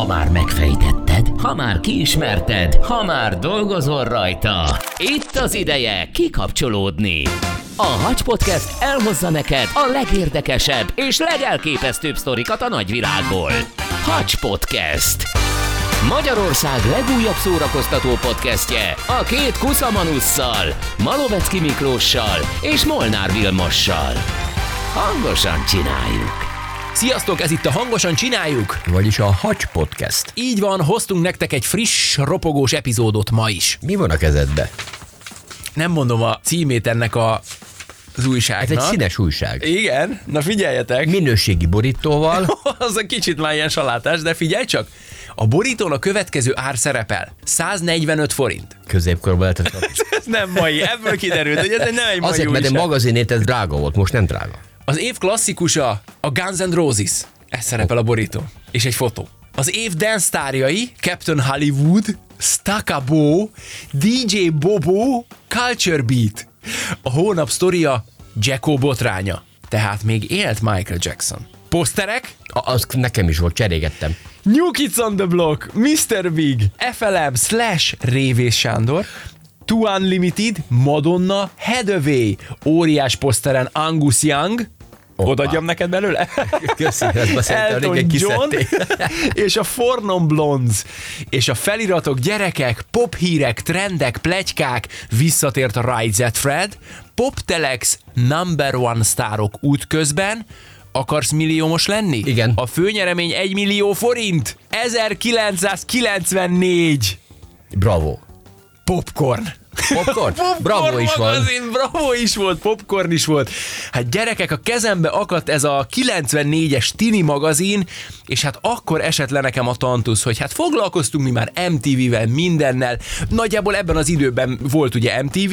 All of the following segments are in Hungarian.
Ha már megfejtetted, ha már kiismerted, ha már dolgozol rajta. Itt az ideje kikapcsolódni. A Hacs Podcast elhozza neked a legérdekesebb és legelképesztőbb sztorikat a nagyvilágból. Hacs Podcast. Magyarország legújabb szórakoztató podcastje a két kuszamanusszal, Malovecki Miklóssal és Molnár Vilmossal. Hangosan csináljuk! Sziasztok, ez itt a Hangosan Csináljuk! Vagyis a Hacs Podcast. Így van, hoztunk nektek egy friss, ropogós epizódot ma is. Mi van a kezedbe? Nem mondom a címét ennek a az újságnak. Ez egy színes újság. Igen, na figyeljetek. Minőségi borítóval. az egy kicsit már ilyen salátás, de figyelj csak. A borítón a következő ár szerepel. 145 forint. Középkorban lehetett. Ez nem mai, ebből kiderült, hogy ez nem egy mai Azért, mert a újság. magazinét ez drága volt, most nem drága. Az év klasszikusa a Guns N' Roses. Ez szerepel a borító. És egy fotó. Az év dance Captain Hollywood, Stacca Bo, DJ Bobo, Culture Beat. A hónap sztoria Jacko botránya. Tehát még élt Michael Jackson. Poszterek? A- Az nekem is volt, cserégettem. New Kids on the Block, Mr. Big, FLM, Slash, Révés Sándor, Too Unlimited, Madonna, Headway, óriás poszteren Angus Young, Odaadjam neked belőle? Köszi, ezt Elton John, és a Fornon Blondes, és a feliratok gyerekek, pophírek, trendek, plegykák, visszatért a Z Fred, Poptelex, number one sztárok útközben, Akarsz milliómos lenni? Igen. A főnyeremény 1 millió forint. 1994. Bravo. Popcorn. Popcorn? Bravo is van. magazin, Bravo is volt, popcorn is volt. Hát gyerekek, a kezembe akadt ez a 94-es Tini magazin, és hát akkor esett le nekem a tantusz, hogy hát foglalkoztunk mi már MTV-vel, mindennel. Nagyjából ebben az időben volt ugye MTV,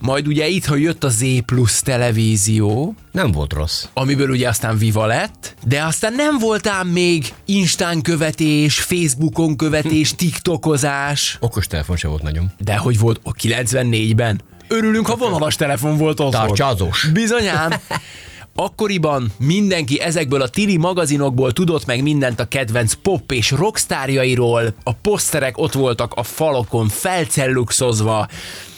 majd ugye itt, ha jött a Z Plus televízió, Nem volt rossz. amiből ugye aztán Viva lett, de aztán nem voltál még Instán követés, Facebookon követés, TikTokozás, Okostelefon se volt nagyon. de hogy volt a 94-ben? Örülünk, ha vonalas telefon volt otthon. Tartsázós. Bizonyám. Akkoriban mindenki ezekből a tini magazinokból tudott meg mindent a kedvenc pop és rockstárjairól, a poszterek ott voltak a falokon felcelluxozva,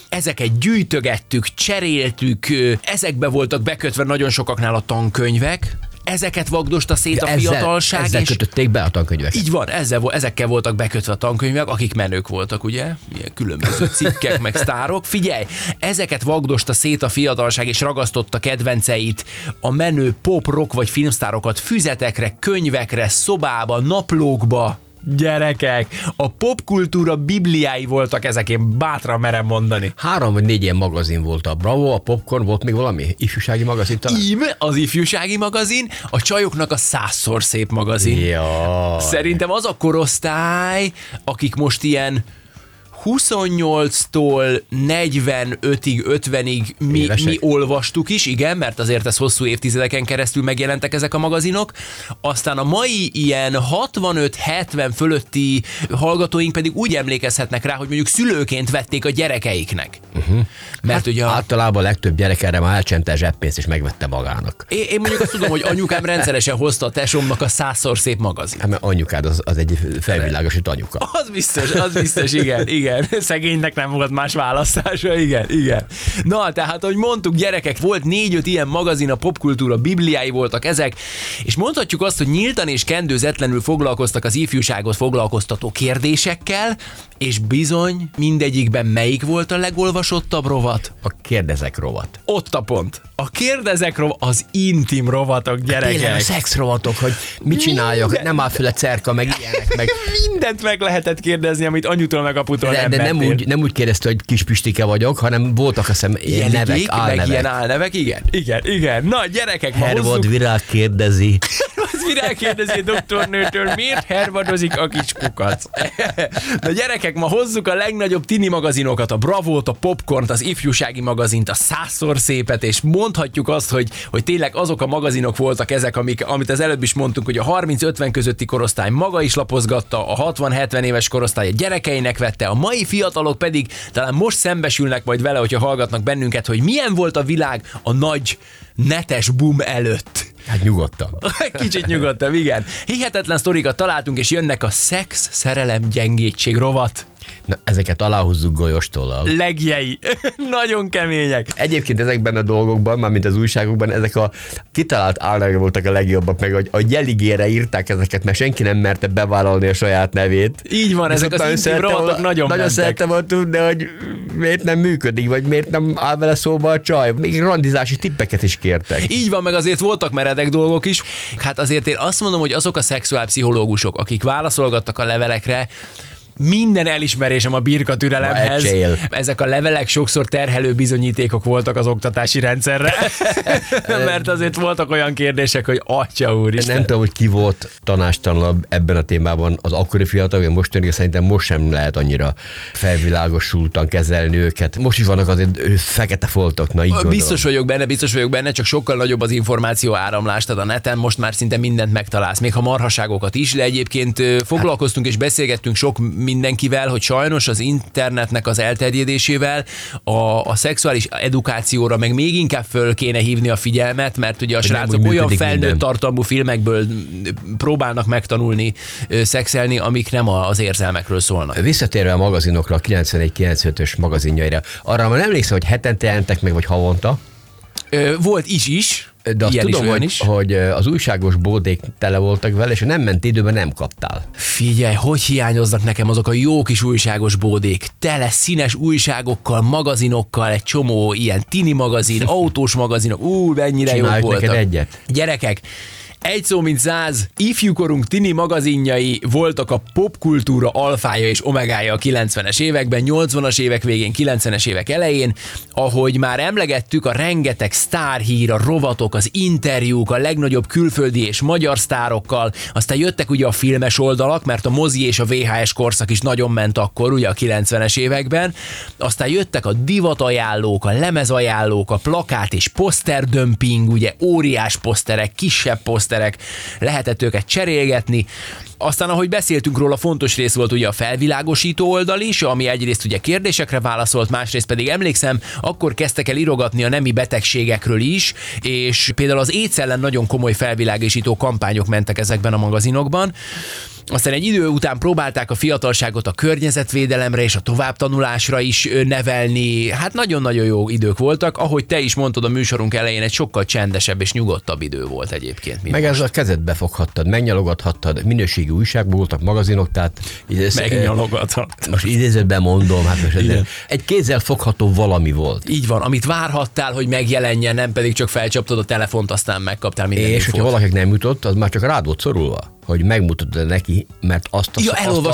ezeket gyűjtögettük, cseréltük, ezekbe voltak bekötve nagyon sokaknál a tankönyvek, ezeket vagdosta szét a fiatalság, ezzel és kötötték be a tankönyveket. így van, ezzel, ezekkel voltak bekötve a tankönyvek, akik menők voltak, ugye? Ilyen különböző cikkek, meg sztárok. Figyelj, ezeket vagdosta szét a fiatalság, és ragasztotta kedvenceit, a menő pop, rock vagy filmsztárokat füzetekre, könyvekre, szobába, naplókba. Gyerekek, a popkultúra bibliái voltak ezek, én bátran merem mondani. Három vagy négy ilyen magazin volt a Bravo, a Popcorn, volt még valami ifjúsági magazin talán? Íme az ifjúsági magazin, a csajoknak a százszor szép magazin. Ja. Szerintem az a korosztály, akik most ilyen 28-tól 45-ig, 50-ig mi, Évesek? mi olvastuk is, igen, mert azért ez hosszú évtizedeken keresztül megjelentek ezek a magazinok. Aztán a mai ilyen 65-70 fölötti hallgatóink pedig úgy emlékezhetnek rá, hogy mondjuk szülőként vették a gyerekeiknek. Uh-huh. Mert hát, ugye a, Általában a legtöbb gyerek erre már elcsente a zseppénzt és megvette magának. én, én mondjuk azt tudom, hogy anyukám rendszeresen hozta a tesómnak a százszor szép magazin. Hát mert anyukád az, az egy felvilágosít anyuka. Az biztos, az biztos, igen, igen. Szegénynek nem volt más választása, igen, igen. Na, tehát, ahogy mondtuk, gyerekek, volt négy-öt ilyen magazin, a popkultúra bibliái voltak ezek, és mondhatjuk azt, hogy nyíltan és kendőzetlenül foglalkoztak az ifjúságot foglalkoztató kérdésekkel, és bizony mindegyikben melyik volt a legolvasottabb rovat? A kérdezek rovat. Ott a pont. A kérdezek rovat, az intim rovatok, Tényleg a gyerekek. szexrovatok, hogy mit csináljak, Minden. nem áll föl a cerka, meg ilyenek, meg... Mindent meg lehetett kérdezni, amit anyutól meg aputól De, nem de nem, úgy, nem úgy kérdezte, hogy kis püstike vagyok, hanem voltak azt hiszem ilyen nevek, igék, meg álnevek. ilyen álnevek, igen, igen, igen. Na, gyerekek, ma Hervad hozzuk, virág kérdezi. az virág kérdezi a doktornőtől, miért hervadozik a kis kukac? Na, gyerekek, ma hozzuk a legnagyobb tini magazinokat, a Bravót, a Popcornt, az ifjúsági magazint, a százszor szépet, és mondhatjuk azt, hogy, hogy tényleg azok a magazinok voltak ezek, amik, amit az előbb is mondtunk, hogy a 30-50 közötti korosztály maga is lapozgatta, a 60-70 éves korosztály a gyerekeinek vette, a mai fiatalok pedig talán most szembesülnek majd vele, hogyha hallgatnak bennünket, hogy milyen volt a világ a nagy netes boom előtt. Hát nyugodtan. Kicsit nyugodtan, igen. Hihetetlen sztorikat találtunk, és jönnek a szex, szerelem, gyengétség rovat. Na, ezeket aláhúzzuk golyostól. Legjei. Nagyon kemények. Egyébként ezekben a dolgokban, már mint az újságokban, ezek a kitalált álnák voltak a legjobbak, meg a, a jeligére írták ezeket, mert senki nem merte bevállalni a saját nevét. Így van, ezek az intim rovatok nagyon Nagyon szerettem volna tudni, hogy miért nem működik, vagy miért nem áll vele szóba a csaj. Még randizási tippeket is kértek. Így van, meg azért voltak meredek dolgok is. Hát azért én azt mondom, hogy azok a szexuálpszichológusok, akik válaszolgattak a levelekre, minden elismerésem a birka türelemhez. Ezek a levelek sokszor terhelő bizonyítékok voltak az oktatási rendszerre, mert azért voltak olyan kérdések, hogy atya úr Nem tudom, hogy ki volt tanástalanabb ebben a témában az akkori fiatal, vagy mostani, szerintem most sem lehet annyira felvilágosultan kezelni őket. Most is vannak azért fekete foltok, na így gondolom. Biztos vagyok benne, biztos vagyok benne, csak sokkal nagyobb az információ áramlás, tehát a neten most már szinte mindent megtalálsz, még ha marhaságokat is, de egyébként foglalkoztunk és beszélgettünk sok mindenkivel, hogy sajnos az internetnek az elterjedésével a, a szexuális edukációra meg még inkább föl kéne hívni a figyelmet, mert ugye a Hogy srácok olyan felnőtt minden. tartalmú filmekből próbálnak megtanulni szexelni, amik nem az érzelmekről szólnak. Visszatérve a magazinokra, a 91-95-ös magazinjaira, arra már emlékszem, hogy hetente jelentek meg, vagy havonta, Volt is is, de azt ilyen tudom, is, hogy, is. hogy az újságos bódék tele voltak vele, és nem ment időben, nem kaptál. Figyelj, hogy hiányoznak nekem azok a jó kis újságos bódék, tele színes újságokkal, magazinokkal, egy csomó ilyen tini magazin, autós magazinok, ú, mennyire jók Csinálj voltak. neked egyet. Gyerekek, egy szó mint száz, ifjúkorunk tini magazinjai voltak a popkultúra alfája és omegája a 90-es években, 80-as évek végén, 90-es évek elején, ahogy már emlegettük, a rengeteg sztárhír, a rovatok, az interjúk, a legnagyobb külföldi és magyar sztárokkal, aztán jöttek ugye a filmes oldalak, mert a mozi és a VHS korszak is nagyon ment akkor, ugye a 90-es években, aztán jöttek a divatajánlók, a lemezajánlók, a plakát és poszterdömping, ugye óriás poszterek, kisebb poszterek, lehetett őket cserélgetni. Aztán, ahogy beszéltünk róla, fontos rész volt ugye a felvilágosító oldal is, ami egyrészt ugye kérdésekre válaszolt, másrészt pedig emlékszem, akkor kezdtek el irogatni a nemi betegségekről is, és például az AIDS ellen nagyon komoly felvilágosító kampányok mentek ezekben a magazinokban. Aztán egy idő után próbálták a fiatalságot a környezetvédelemre és a továbbtanulásra is nevelni. Hát nagyon-nagyon jó idők voltak. Ahogy te is mondtad a műsorunk elején, egy sokkal csendesebb és nyugodtabb idő volt egyébként. Mint Meg ezzel a kezedbe foghattad, megnyalogathattad, minőségi újságból voltak, magazinok, tehát így ez, Megnyalogathat. most idézőben mondom, hát most ez egy kézzel fogható valami volt. Így van, amit várhattál, hogy megjelenjen, nem pedig csak felcsaptad a telefont, aztán megkaptál minden És hogyha valakinek nem jutott, az már csak rád volt szorulva, hogy megmutatod neki, mert azt a, Ja, azt a- a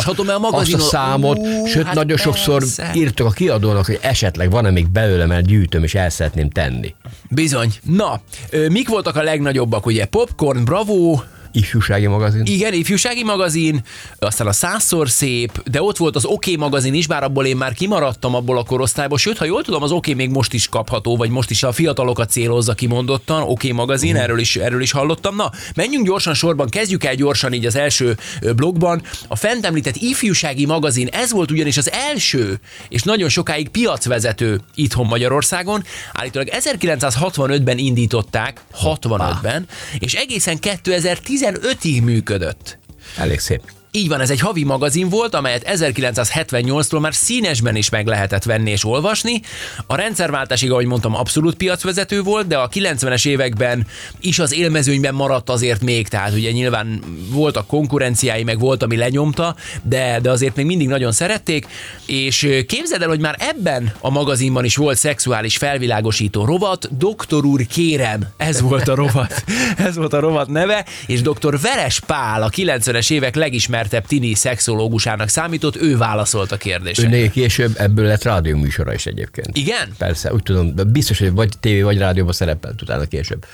azt a számot, Ú, sőt, hát nagyon sokszor persze. írtok a kiadónak, hogy esetleg van-e még belőle, mert gyűjtöm, és el szeretném tenni. Bizony. Na, mik voltak a legnagyobbak, ugye? Popcorn, Bravo, Ifjúsági magazin. Igen, ifjúsági magazin, aztán a százszor szép, de ott volt az OK magazin is, bár abból én már kimaradtam abból a korosztályból, sőt, ha jól tudom, az OK még most is kapható, vagy most is a fiatalokat célozza kimondottan, OK magazin, erről is, erről is hallottam. Na, menjünk gyorsan sorban, kezdjük el gyorsan így az első blogban. A fent említett ifjúsági magazin, ez volt ugyanis az első, és nagyon sokáig piacvezető itthon Magyarországon. Állítólag 1965-ben indították, 65-ben, és egészen 2015-ig működött. Elég szép. Így van, ez egy havi magazin volt, amelyet 1978-tól már színesben is meg lehetett venni és olvasni. A rendszerváltásig, ahogy mondtam, abszolút piacvezető volt, de a 90-es években is az élmezőnyben maradt azért még, tehát ugye nyilván voltak konkurenciái, meg volt, ami lenyomta, de, de azért még mindig nagyon szerették, és képzeld el, hogy már ebben a magazinban is volt szexuális felvilágosító rovat, Doktor úr kérem, ez volt a rovat, ez volt a rovat neve, és dr. Veres Pál, a 90-es évek legismertebb tini szexológusának számított, ő válaszolt a kérdésre. Önnél később ebből lett rádióműsora is egyébként. Igen? Persze, úgy tudom, biztos, hogy vagy tévé, vagy rádióban szerepelt utána később.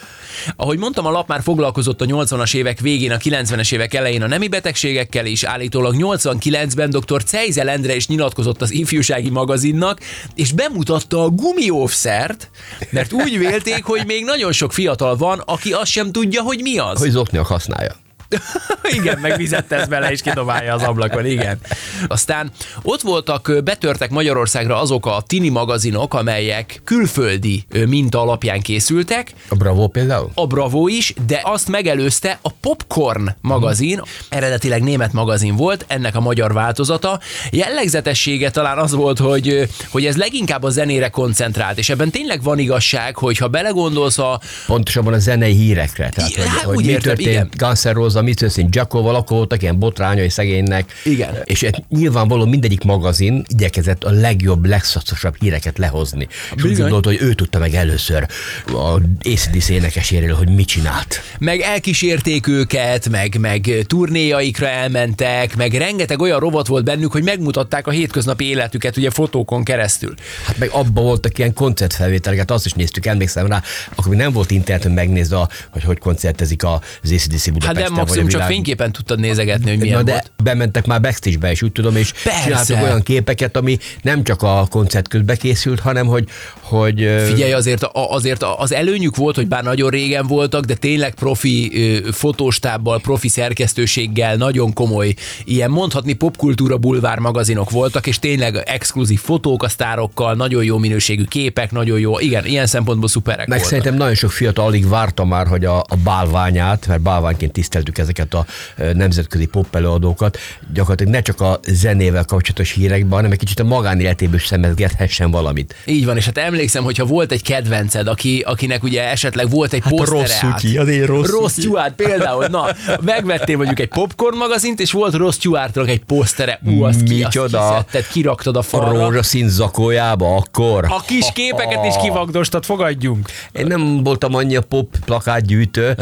Ahogy mondtam, a lap már foglalkozott a 80-as évek végén, a 90-es évek elején a nemi betegségekkel is, állítólag 89-ben dr. Cejzel Endre is nyilatkozott az ifjúsági magazinnak, és bemutatta a gumióvszert, mert úgy vélték, hogy még nagyon sok fiatal van, aki azt sem tudja, hogy mi az. Hogy zokniak használja. igen, meg vizet tesz bele, és kidobálja az ablakon, igen. Aztán ott voltak, betörtek Magyarországra azok a tini magazinok, amelyek külföldi minta alapján készültek. A Bravo például? A Bravo is, de azt megelőzte a Popcorn magazin, eredetileg német magazin volt, ennek a magyar változata. Jellegzetessége talán az volt, hogy, hogy ez leginkább a zenére koncentrált, és ebben tényleg van igazság, hogy ha belegondolsz a... Pontosabban a zenei hírekre. Tehát, hogy, Hát, hogy úgy mi értem, történt igen. Guns Roses, mi történt Jackóval, akkor voltak ilyen botrányai szegénynek. Igen. És hát nyilvánvaló mindegyik magazin igyekezett a legjobb, legszacosabb híreket lehozni. És úgy gondolta, hogy ő tudta meg először a ACDC énekeséről, hogy mit csinált. meg elkísérték őket, meg, meg turnéjaikra elmentek, meg rengeteg olyan rovat volt bennük, hogy megmutatták a hétköznapi életüket ugye fotókon keresztül. Hát meg abban voltak ilyen koncertfelvételeket, azt is néztük, emlékszem rá, akkor még nem volt interneten megnézni, a- hogy hogy koncertezik az ACDC Hát Budapesten. a maximum csak világ- fényképen tudtad nézegetni, hogy milyen Na de volt. bementek már backstage-be is, úgy tudom, és Persze. olyan képeket, ami nem csak a koncert közben készült, hanem hogy, hogy Figyelj, azért, azért az előnyük volt, hogy bár nagyon régen voltak, de tényleg profi fotóstábbal, profi szerkesztőséggel, nagyon komoly, ilyen mondhatni popkultúra bulvár magazinok voltak, és tényleg exkluzív fotók a sztárokkal, nagyon jó minőségű képek, nagyon jó, igen, ilyen szempontból szuperek meg voltak. szerintem nagyon sok fiatal alig várta már, hogy a, a bálványát, mert bálványként tiszteltük ezeket a nemzetközi pop előadókat, gyakorlatilag ne csak a zenével kapcsolatos hírekben, hanem egy kicsit a magánéletéből is szemezgethessen valamit. Így van, és hát emlékszem, hogyha volt egy kedvenced, aki, akinek ugye esetleg volt egy Hát a posztere Ross át. Stewart, azért Ross Ross Stewart. Például, na, megvettél mondjuk egy popcorn magazint, és volt Ross Stewartnak egy posztere, ú, azt, ki, azt kiszedted, kiraktad a A falra. rózsaszín zakójába akkor. A kis képeket is kivagdostad, fogadjunk. Én nem voltam annyi a pop plakátgyűjtő,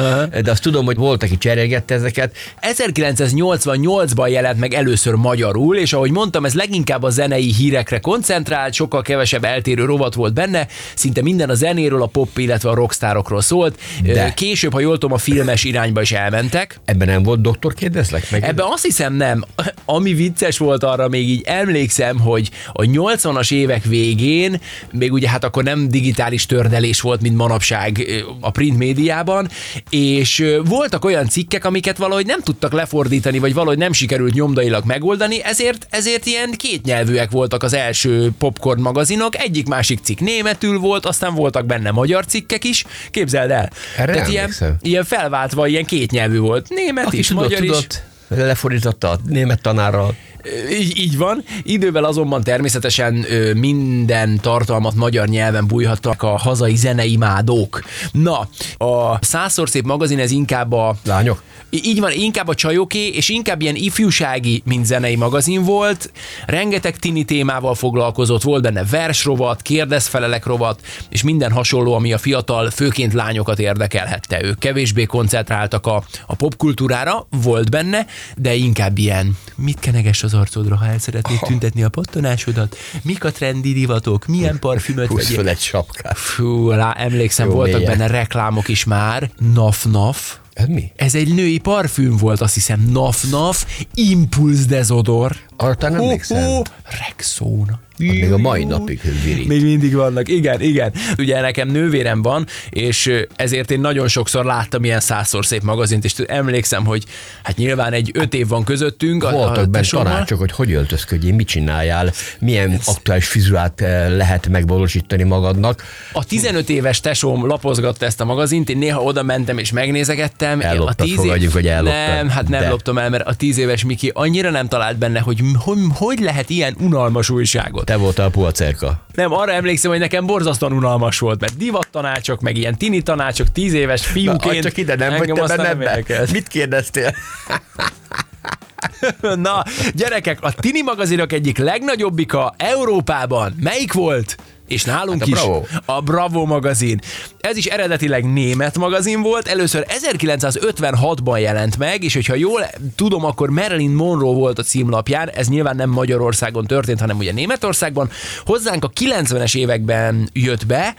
de azt tudom, hogy volt, aki cserélgette ezeket. 1988-ban jelent meg először magyarul, és ahogy mondtam, ez leginkább a zenei hírekre koncentrált, sokkal kevesebb eltérő rovat volt benne, szinte minden a zenéről, a pop, illetve a rockstárokról szólt. De. Később, ha jól tudom, a filmes irányba is elmentek. Ebben nem volt doktor, kérdezlek meg? Ebben azt hiszem nem. Ami vicces volt arra, még így emlékszem, hogy a 80-as évek végén, még ugye hát akkor nem digitális tördelés volt, mint manapság a print médiában, és voltak olyan cikkek, amiket valahogy nem tudtak lefordítani, vagy valahogy nem sikerült nyomdailag megoldani, ezért, ezért ilyen kétnyelvűek voltak az első popcorn magazinok, egyik-másik cikk németül volt, aztán voltak benne magyar cikkek is, képzeld el. Erre Tehát ilyen, ilyen felváltva, ilyen kétnyelvű volt. Német Aki is, tudott, magyar is. tudott, lefordította a német tanárral. Így, így van. Idővel azonban természetesen ö, minden tartalmat magyar nyelven bújhattak a hazai zeneimádók. Na, a százszor szép magazin ez inkább a... Lányok? Így van, inkább a csajoké, és inkább ilyen ifjúsági, mint zenei magazin volt. Rengeteg tini témával foglalkozott, volt benne versrovat, kérdezfelelek rovat, és minden hasonló, ami a fiatal, főként lányokat érdekelhette. Ők kevésbé koncentráltak a, a popkultúrára, volt benne, de inkább ilyen, mit keneges az arcodra, ha el szeretnéd tüntetni a pattanásodat, mik a trendi divatok, milyen parfümöt Húsz vegyél. egy sapkát. Fú, lá, emlékszem, Jó voltak mélyen. benne reklámok is már. Naf-naf. Ez mi? Ez egy női parfüm volt, azt hiszem. Naf-naf, Impulse Dezodor. Arra nem emlékszem. Rexona. Az még a mai napig virít. Még mindig vannak, igen, igen. Ugye nekem nővérem van, és ezért én nagyon sokszor láttam ilyen százszor szép magazint, és emlékszem, hogy hát nyilván egy öt év van közöttünk. a- a Voltak benne tanácsok, hogy hogy öltözködjél, mit csináljál, milyen aktuális fizurát eh, lehet megvalósítani magadnak. A 15 éves tesóm lapozgatta ezt a magazint, én néha oda mentem és megnézegettem. Elloptad, a év- fogadjuk, hogy elloptad. Nem, hát nem De. loptam el, mert a 10 éves Miki annyira nem talált benne, hogy hogy, hogy lehet ilyen unalmas újságot. Te voltál a puacerka. Nem, arra emlékszem, hogy nekem borzasztóan unalmas volt, mert divattanácsok, meg ilyen tini tanácsok, 10 éves fiúként. csak ide nem engem te nem. Mit kérdeztél? Na, gyerekek, a tini magazinok egyik legnagyobbika Európában melyik volt? És nálunk Hát a is Bravo. a Bravo magazin. Ez is eredetileg német magazin volt, először 1956-ban jelent meg, és hogyha jól tudom, akkor Marilyn Monroe volt a címlapján, ez nyilván nem Magyarországon történt, hanem ugye Németországban. Hozzánk a 90-es években jött be,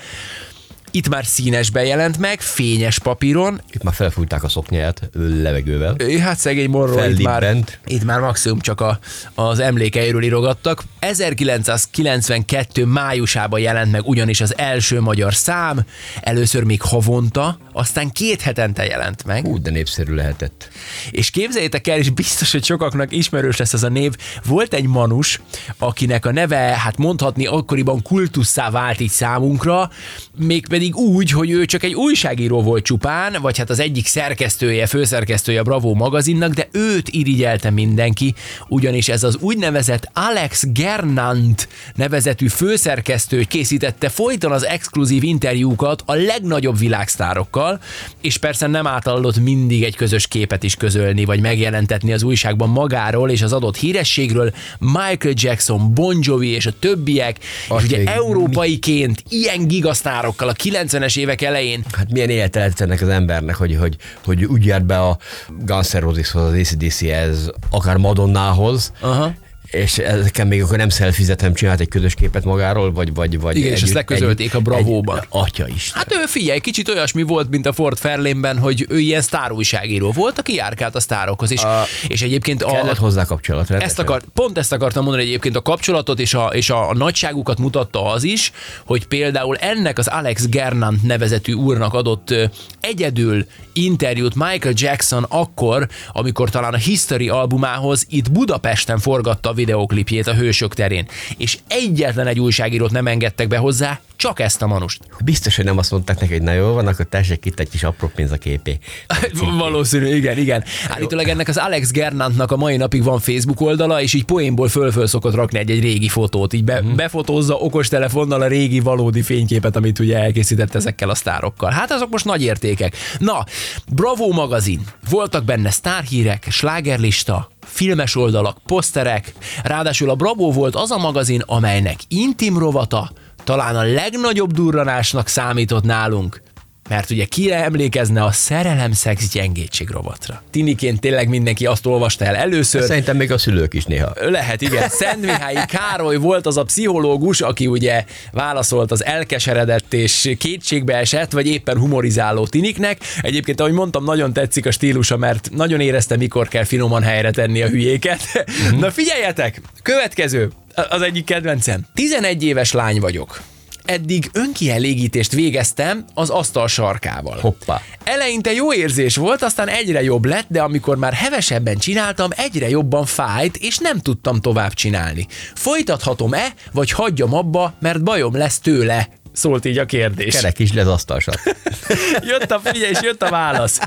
Itt már színesben jelent meg, fényes papíron, Itt már felfújták a szoknyáját levegővel. Hát szegény Monroe itt már, itt már maximum csak a, az emlékeiről írogattak. 1992 májusában jelent meg ugyanis az első magyar szám, először még havonta, aztán két hetente jelent meg. Úgy, de népszerű lehetett. És képzeljétek el, és biztos, hogy sokaknak ismerős lesz ez a név, volt egy manus, akinek a neve, hát mondhatni akkoriban kultusszá vált így számunkra, mégpedig úgy, hogy ő csak egy újságíró volt csupán, vagy hát az egyik szerkesztője, főszerkesztője a Bravo magazinnak, de őt irigyelte mindenki, ugyanis ez az úgynevezett Alex Gernand nevezetű főszerkesztő készítette folyton az exkluzív interjúkat a legnagyobb világsztárokkal, és persze nem átallott mindig egy közös képet is közölni, vagy megjelentetni az újságban magáról és az adott hírességről, Michael Jackson, Bon Jovi és a többiek, Azt és ugye európaiként ilyen gigasztárokkal a 90-es évek elején. Hát milyen élete lett ennek az embernek, hogy, hogy, hogy úgy járt be a Guns N' Roseshoz, az ACDC-hez, akár Madonnához, Aha. És ezeken még akkor nem szelfizetem, csinált egy közös képet magáról, vagy... vagy, vagy Igen, és ezt leközölték a Bravo-ba. Egy, atya is. Hát ő figyelj, kicsit olyasmi volt, mint a Ford Fairlane-ben, hogy ő ilyen sztárújságíró volt, aki járkált a sztárokhoz. A- és egyébként a, Kellett hozzá kapcsolat. ezt rendesen. akart, pont ezt akartam mondani egyébként a kapcsolatot és a, és a, nagyságukat mutatta az is, hogy például ennek az Alex Gernand nevezetű úrnak adott egyedül interjút Michael Jackson akkor, amikor talán a History albumához itt Budapesten forgatta a videoklipjét a Hősök terén. És egyetlen egy újságírót nem engedtek be hozzá, csak ezt a manust. Biztos, hogy nem azt mondták neki, hogy na jó van, akkor tessék itt egy kis apró pénz a képé. Valószínű, igen, igen. Állítólag ennek az Alex Gernandnak a mai napig van Facebook oldala, és így poénból föl-föl szokott rakni egy-egy régi fotót, így be, befotózza okostelefonnal a régi valódi fényképet, amit ugye elkészített ezekkel a sztárokkal. Hát azok most nagy értékek. Na, Bravo magazin. Voltak benne sztárhírek, slágerlista, filmes oldalak, poszterek. Ráadásul a Bravo volt az a magazin, amelynek intim rovata talán a legnagyobb durranásnak számított nálunk. Mert ugye kire emlékezne a szerelem, szex, gyengétség rovatra. Tiniként tényleg mindenki azt olvasta el először. Szerintem még a szülők is néha. Lehet, igen. Szent Mihályi Károly volt az a pszichológus, aki ugye válaszolt az elkeseredett és kétségbe esett, vagy éppen humorizáló tiniknek. Egyébként, ahogy mondtam, nagyon tetszik a stílusa, mert nagyon érezte, mikor kell finoman helyre tenni a hülyéket. Na figyeljetek! Következő, az egyik kedvencem. 11 éves lány vagyok. Eddig önkielégítést végeztem az asztal sarkával. Hoppá. Eleinte jó érzés volt, aztán egyre jobb lett, de amikor már hevesebben csináltam, egyre jobban fájt, és nem tudtam tovább csinálni. Folytathatom-e, vagy hagyjam abba, mert bajom lesz tőle? Szólt így a kérdés. Kerek is lesz asztalsat. Jött a figyelj, és jött a válasz.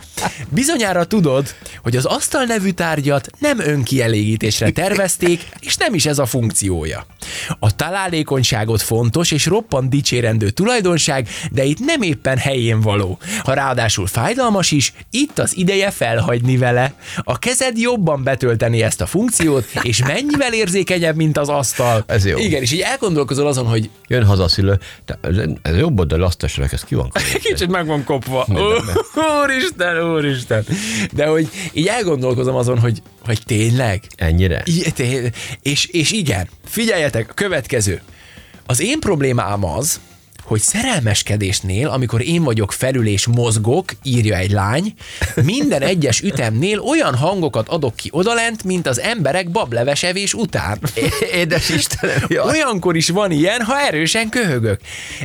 Bizonyára tudod, hogy az asztal nevű tárgyat nem önkielégítésre tervezték, és nem is ez a funkciója. A találékonyságot fontos és roppant dicsérendő tulajdonság, de itt nem éppen helyén való. Ha ráadásul fájdalmas is, itt az ideje felhagyni vele. A kezed jobban betölteni ezt a funkciót, és mennyivel érzékenyebb, mint az asztal. Ez jó. Igen, és így elgondolkozol azon, hogy Jön haza a szülő, ez, jobb oldali asztalsarok, ez ki van? Kicsit meg van kopva. Úristen, úristen. De hogy így elgondolkozom azon, hogy, hogy tényleg? Ennyire? I- té- És, és igen, figyeljetek, a következő. Az én problémám az, hogy szerelmeskedésnél, amikor én vagyok felül és mozgok, írja egy lány, minden egyes ütemnél olyan hangokat adok ki odalent, mint az emberek bablevesevés után. Édes Istenem, jaj. Olyankor is van ilyen, ha erősen köhögök.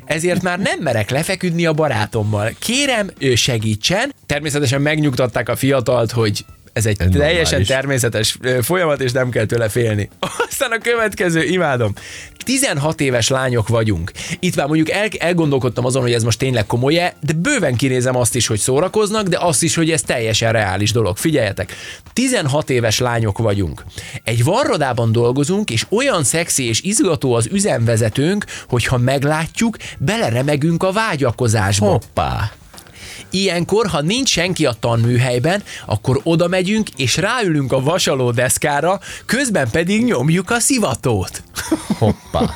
Ezért már nem merek lefeküdni a barátommal. Kérem, ő segítsen. Természetesen megnyugtatták a fiatalt, hogy ez egy Ez teljesen normális. természetes folyamat, és nem kell tőle félni. Aztán a következő, imádom. 16 éves lányok vagyunk. Itt már mondjuk el, elgondolkodtam azon, hogy ez most tényleg komoly de bőven kinézem azt is, hogy szórakoznak, de azt is, hogy ez teljesen reális dolog. Figyeljetek, 16 éves lányok vagyunk. Egy varrodában dolgozunk, és olyan szexi és izgató az üzemvezetőnk, hogy ha meglátjuk, beleremegünk a vágyakozásba. Hoppá. Ilyenkor, ha nincs senki a tanműhelyben, akkor oda megyünk és ráülünk a vasaló deszkára, közben pedig nyomjuk a szivatót. Hoppá.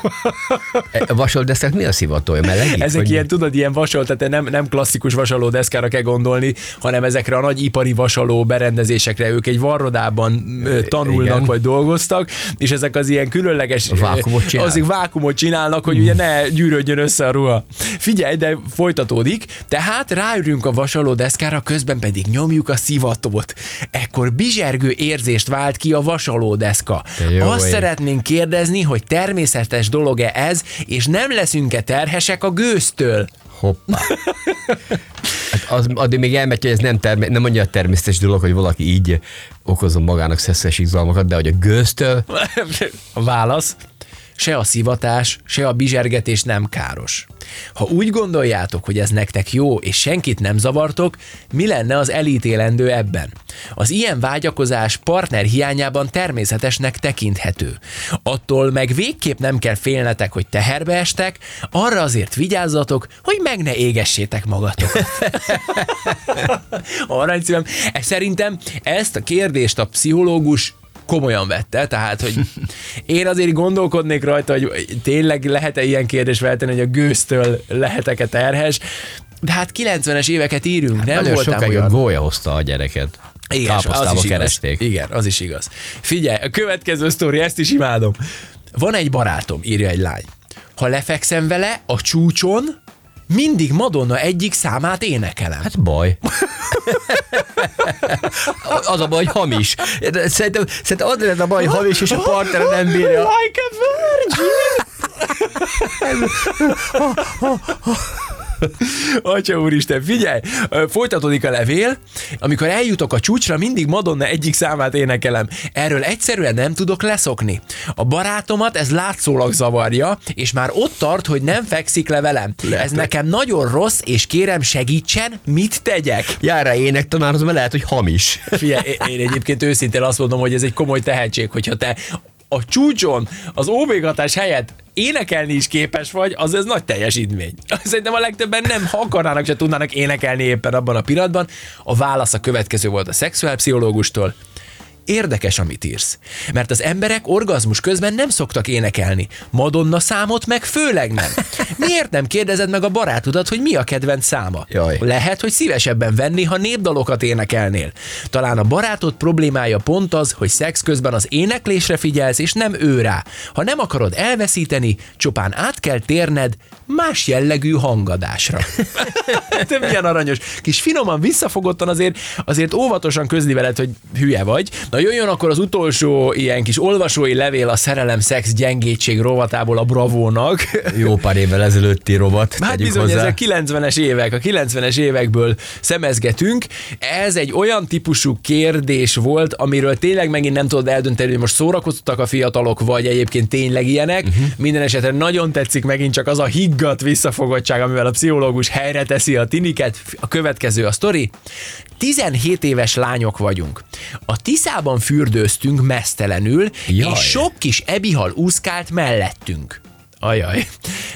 E, Vasoldeszek mi a szivatója? Melegít? Ezek Vagy- ilyen, tudod, ilyen vasol, tehát nem, nem klasszikus vasaló deszkára kell gondolni, hanem ezekre a nagy ipari vasaló berendezésekre. Ők egy varrodában tanulnak, Igen. vagy dolgoztak, és ezek az ilyen különleges... Vákuumot ö, csinálnak. Azért vákumot csinálnak, hogy ugye ne gyűrődjön össze a ruha. Figyelj, de folytatódik. Tehát ráülünk a vasaló deszkára, közben pedig nyomjuk a szivatót. Ekkor bizsergő érzést vált ki a vasaló deszka. Azt ég. szeretnénk kérdezni, hogy természetes dolog-e ez, és nem leszünk-e terhesek a gőztől? Hoppá. Hát az, addig még elmegy, hogy ez nem, termé- nem annyira természetes dolog, hogy valaki így okozom magának szeszes izgalmakat, de hogy a gőztől, A válasz, se a szivatás, se a bizsergetés nem káros. Ha úgy gondoljátok, hogy ez nektek jó, és senkit nem zavartok, mi lenne az elítélendő ebben? Az ilyen vágyakozás partner hiányában természetesnek tekinthető. Attól meg végképp nem kell félnetek, hogy teherbe estek, arra azért vigyázzatok, hogy meg ne égessétek magatokat. Aranyszívem. E, Szerintem ezt a kérdést a pszichológus komolyan vette, tehát, hogy én azért gondolkodnék rajta, hogy tényleg lehet-e ilyen kérdést feltenni, hogy a gőztől lehetek-e terhes, de hát 90-es éveket írunk, nem nagyon voltál sokáig a olyan. gólya hozta a gyereket. Igen, az is igaz. keresték. Igen, az is igaz. Figyelj, a következő sztori, ezt is imádom. Van egy barátom, írja egy lány. Ha lefekszem vele a csúcson, mindig Madonna egyik számát énekelem. Hát baj. az a baj, hogy hamis. Szerintem, szerintem az lenne a baj, hogy hamis, és a partner nem bírja. Like a virgin! Atya úristen, figyelj! Folytatódik a levél, amikor eljutok a csúcsra, mindig Madonna egyik számát énekelem. Erről egyszerűen nem tudok leszokni. A barátomat ez látszólag zavarja, és már ott tart, hogy nem fekszik le velem. Lehet, ez nekem nagyon rossz, és kérem segítsen, mit tegyek? Jár rá énektanárhoz, mert lehet, hogy hamis. Figyelj, én egyébként őszintén azt mondom, hogy ez egy komoly tehetség, hogyha te a csúcson az óvégatás helyett énekelni is képes vagy, az ez nagy teljesítmény. Szerintem a legtöbben nem, ha akarnának, se tudnának énekelni éppen abban a pillanatban. A válasz a következő volt a szexuálpszichológustól. Érdekes, amit írsz. Mert az emberek orgazmus közben nem szoktak énekelni. Madonna számot meg főleg nem. Miért nem kérdezed meg a barátodat, hogy mi a kedvenc száma? Jaj. Lehet, hogy szívesebben venni, ha népdalokat énekelnél. Talán a barátod problémája pont az, hogy szex közben az éneklésre figyelsz, és nem ő rá. Ha nem akarod elveszíteni, csupán át kell térned más jellegű hangadásra. Te milyen aranyos. Kis finoman visszafogottan azért, azért óvatosan közli veled, hogy hülye vagy. Na jöjjön akkor az utolsó ilyen kis olvasói levél a szerelem, szex, gyengétség rovatából a Bravónak. Jó pár évvel ezelőtti rovat. Hát bizony, hozzá. ezek 90-es évek, a 90-es évekből szemezgetünk. Ez egy olyan típusú kérdés volt, amiről tényleg megint nem tudod eldönteni, hogy most szórakoztattak a fiatalok, vagy egyébként tényleg ilyenek. Uh-huh. Minden esetre nagyon tetszik megint csak az a higgadt visszafogottság, amivel a pszichológus helyre teszi a tiniket. A következő a sztori. 17 éves lányok vagyunk. A Tiszában fürdőztünk mesztelenül, Jaj. és sok kis ebihal úszkált mellettünk. Ajaj.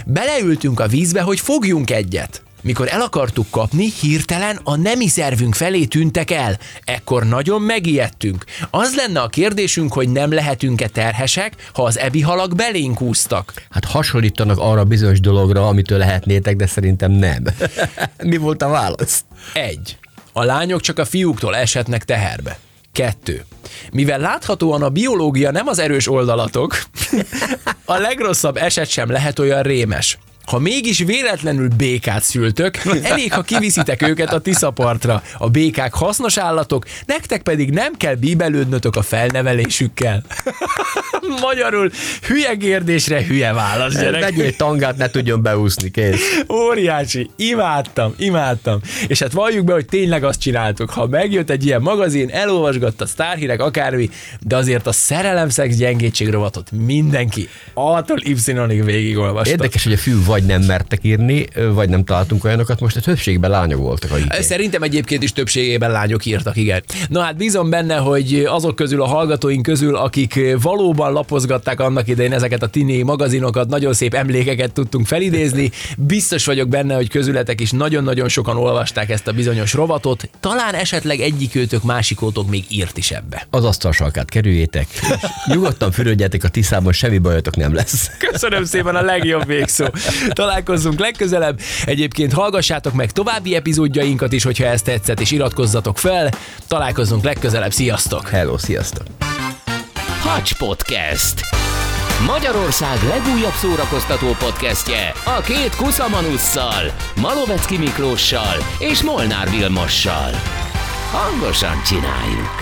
Beleültünk a vízbe, hogy fogjunk egyet. Mikor el akartuk kapni, hirtelen a nemi szervünk felé tűntek el. Ekkor nagyon megijedtünk. Az lenne a kérdésünk, hogy nem lehetünk-e terhesek, ha az ebihalak belénk úsztak. Hát hasonlítanak arra bizonyos dologra, amitől lehetnétek, de szerintem nem. Mi volt a válasz? Egy. A lányok csak a fiúktól eshetnek teherbe. Kettő. Mivel láthatóan a biológia nem az erős oldalatok, a legrosszabb eset sem lehet olyan rémes. Ha mégis véletlenül békát szültök, elég, ha kiviszitek őket a Tiszapartra. A békák hasznos állatok, nektek pedig nem kell bíbelődnötök a felnevelésükkel. Magyarul hülye kérdésre hülye válasz, gyerek. Vegyél tangát, ne tudjon beúszni, kész. Óriási, imádtam, imádtam. És hát valljuk be, hogy tényleg azt csináltuk. Ha megjött egy ilyen magazin, elolvasgatta sztárhírek, akármi, de azért a szerelemszex gyengétség rovatot mindenki A-tól Y-ig végigolvasta. Érdekes, hogy a fiú vagy nem mertek írni, vagy nem találtunk olyanokat, most a többségben lányok voltak a igény. Szerintem egyébként is többségében lányok írtak, igen. Na hát bízom benne, hogy azok közül a hallgatóink közül, akik valóban lapozgatták annak idején ezeket a tini magazinokat, nagyon szép emlékeket tudtunk felidézni. Biztos vagyok benne, hogy közületek is nagyon-nagyon sokan olvasták ezt a bizonyos rovatot. Talán esetleg egyikőtök, másikótok még írt is ebbe. Az asztalsalkát kerüljétek, és nyugodtan fürödjetek a tiszában, semmi bajotok nem lesz. Köszönöm szépen a legjobb végszó. Találkozzunk legközelebb. Egyébként hallgassátok meg további epizódjainkat is, hogyha ezt tetszett, és iratkozzatok fel. Találkozzunk legközelebb. Sziasztok! Hello, sziasztok! Hacs Podcast. Magyarország legújabb szórakoztató podcastje a két Kuszamanusszal, Malovecki Miklóssal és Molnár Vilmossal. Hangosan csináljuk!